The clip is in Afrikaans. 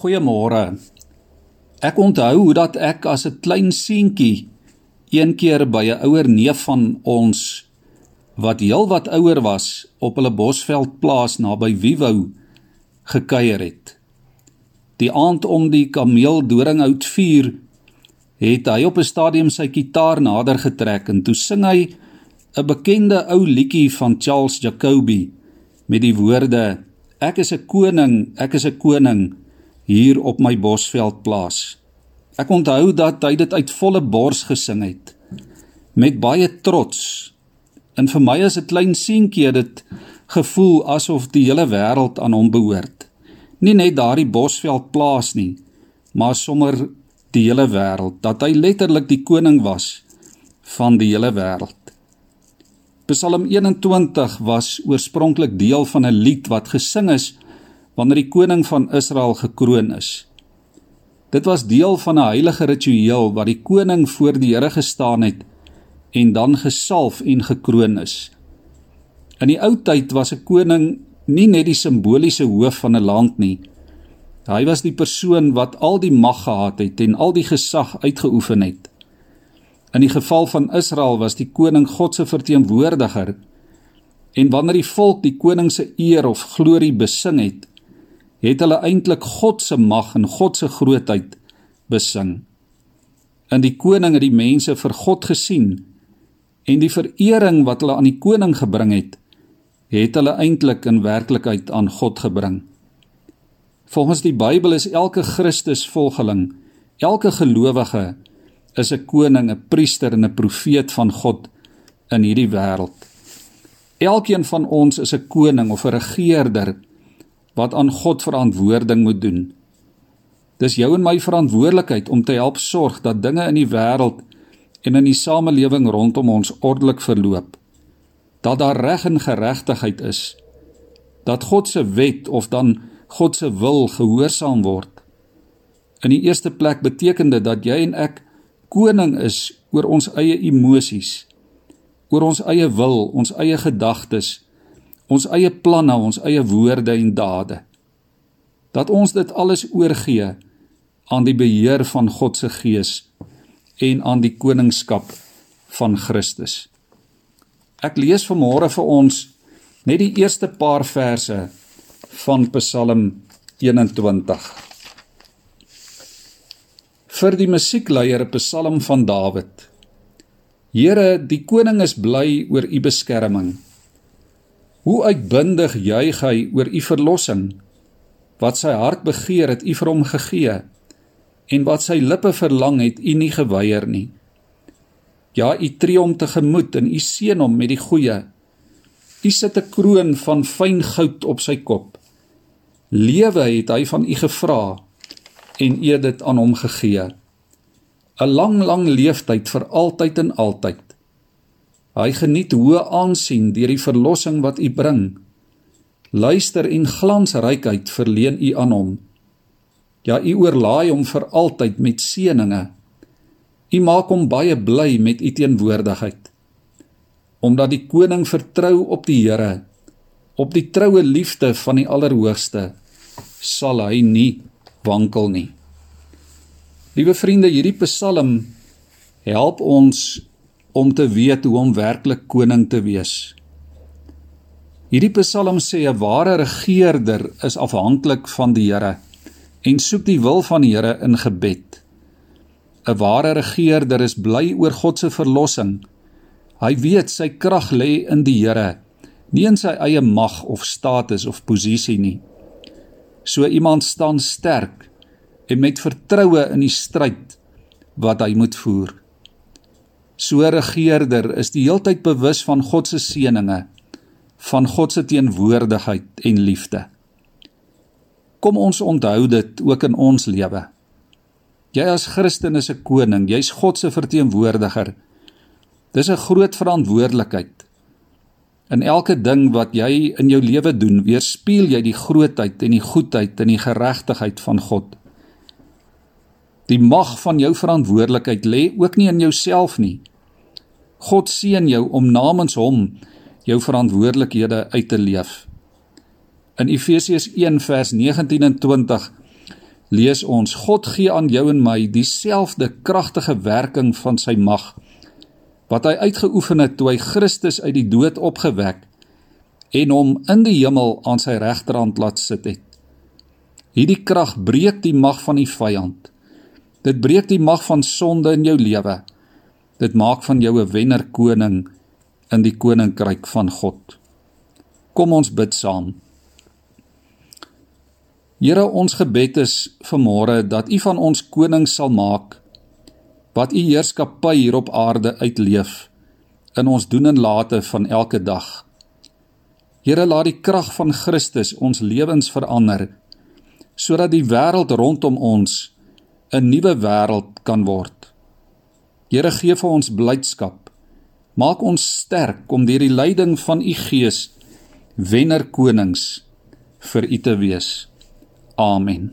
Goeiemôre. Ek onthou hoe dat ek as 'n klein seentjie een keer by 'n ouer neef van ons wat heelwat ouer was op hulle Bosveld plaas naby Wiewou gekuier het. Die aand om die kameel doringhout vuur het hy op 'n stadium sy kitaar nader getrek en toe sing hy 'n bekende ou liedjie van Charles Jacobi met die woorde ek is 'n koning, ek is 'n koning hier op my Bosveld plaas. Ek onthou dat hy dit uit volle bors gesing het met baie trots. En vir my as 'n klein seentjie het dit gevoel asof die hele wêreld aan hom behoort. Nie net daardie Bosveld plaas nie, maar sommer die hele wêreld, dat hy letterlik die koning was van die hele wêreld. Psalm 21 was oorspronklik deel van 'n lied wat gesing is wanneer die koning van Israel gekroon is. Dit was deel van 'n heilige ritueel waar die koning voor die Here gestaan het en dan gesalf en gekroon is. In die ou tyd was 'n koning nie net die simboliese hoof van 'n land nie. Hy was die persoon wat al die mag gehad het en al die gesag uitgeoefen het. In die geval van Israel was die koning God se verteenwoordiger. En wanneer die volk die koning se eer of glorie besing het, het hulle eintlik God se mag en God se grootheid besing. In die koning het die mense vir God gesien en die verering wat hulle aan die koning gebring het, het hulle eintlik in werklikheid aan God gebring. Volgens die Bybel is elke Christusvolgeling, elke gelowige is 'n koning, 'n priester en 'n profeet van God in hierdie wêreld. Elkeen van ons is 'n koning of 'n regerder wat aan God verantwoording moet doen. Dis jou en my verantwoordelikheid om te help sorg dat dinge in die wêreld en in die samelewing rondom ons ordelik verloop. Dat daar reg en geregtigheid is. Dat God se wet of dan God se wil gehoorsaam word. In die eerste plek beteken dit dat jy en ek koning is oor ons eie emosies, oor ons eie wil, ons eie gedagtes, ons eie planne, ons eie woorde en dade. Dat ons dit alles oorgee aan die beheer van God se Gees en aan die koningskap van Christus. Ek lees vanmôre vir ons net die eerste paar verse van Psalm 21 vir die musiekleier 'n psalm van Dawid. Here, die koning is bly oor u beskerming. Hoe uitbundig juig hy oor u verlossing. Wat sy hart begeer het u vir hom gegee en wat sy lippe verlang het u nie geweier nie. Ja, u tree hom tegemoet en u seën hom met die goeie. U sit 'n kroon van fyn goud op sy kop. Lewe het hy van u gevra en u het dit aan hom gegee. 'n Lang lang leeftyd vir altyd en altyd. Hy geniet hoë aansien deur die verlossing wat u bring. Luister en glansrykheid verleen u aan hom. Ja, u oorlaai hom vir altyd met seëninge. U maak hom baie bly met u teenwoordigheid. Omdat die koning vertrou op die Here, op die troue liefde van die Allerhoogste, sal hy nie wankel nie. Liewe vriende, hierdie Psalm help ons om te weet hoe om werklik koning te wees. Hierdie Psalm sê 'n ware regerder is afhanklik van die Here en soek die wil van die Here in gebed. 'n Ware regerder is bly oor God se verlossing. Hy weet sy krag lê in die Here, nie in sy eie mag of status of posisie nie. So iemand staan sterk en met vertroue in die stryd wat hy moet voer. So regerder is die heeltyd bewus van God se seëninge, van God se teenwoordigheid en liefde. Kom ons onthou dit ook in ons lewe. Jy as Christen is 'n koning, jy's God se verteenwoordiger. Dis 'n groot verantwoordelikheid. In elke ding wat jy in jou lewe doen, weerspieël jy die grootheid en die goedheid en die geregtigheid van God. Die mag van jou verantwoordelikheid lê ook nie in jouself nie. God seën jou om namens hom jou verantwoordelikhede uit te leef. In Efesiërs 1 vers 19 en 20 lees ons God gee aan jou en my dieselfde kragtige werking van sy mag wat hy uitgeoefen het toe hy Christus uit die dood opgewek en hom in die hemel aan sy regterhand laat sit het. Hierdie krag breek die mag van die vyand. Dit breek die mag van sonde in jou lewe. Dit maak van jou 'n wenner koning in die koninkryk van God. Kom ons bid saam. Here, ons gebed is vanmôre dat U van ons koning sal maak wat U heerskappy hier op aarde uitleef in ons doen en late van elke dag. Here, laat die krag van Christus ons lewens verander sodat die wêreld rondom ons 'n nuwe wêreld kan word. Here gee vir ons blydskap. Maak ons sterk om deur die leiding van u Gees wenner konings vir u te wees. Amen.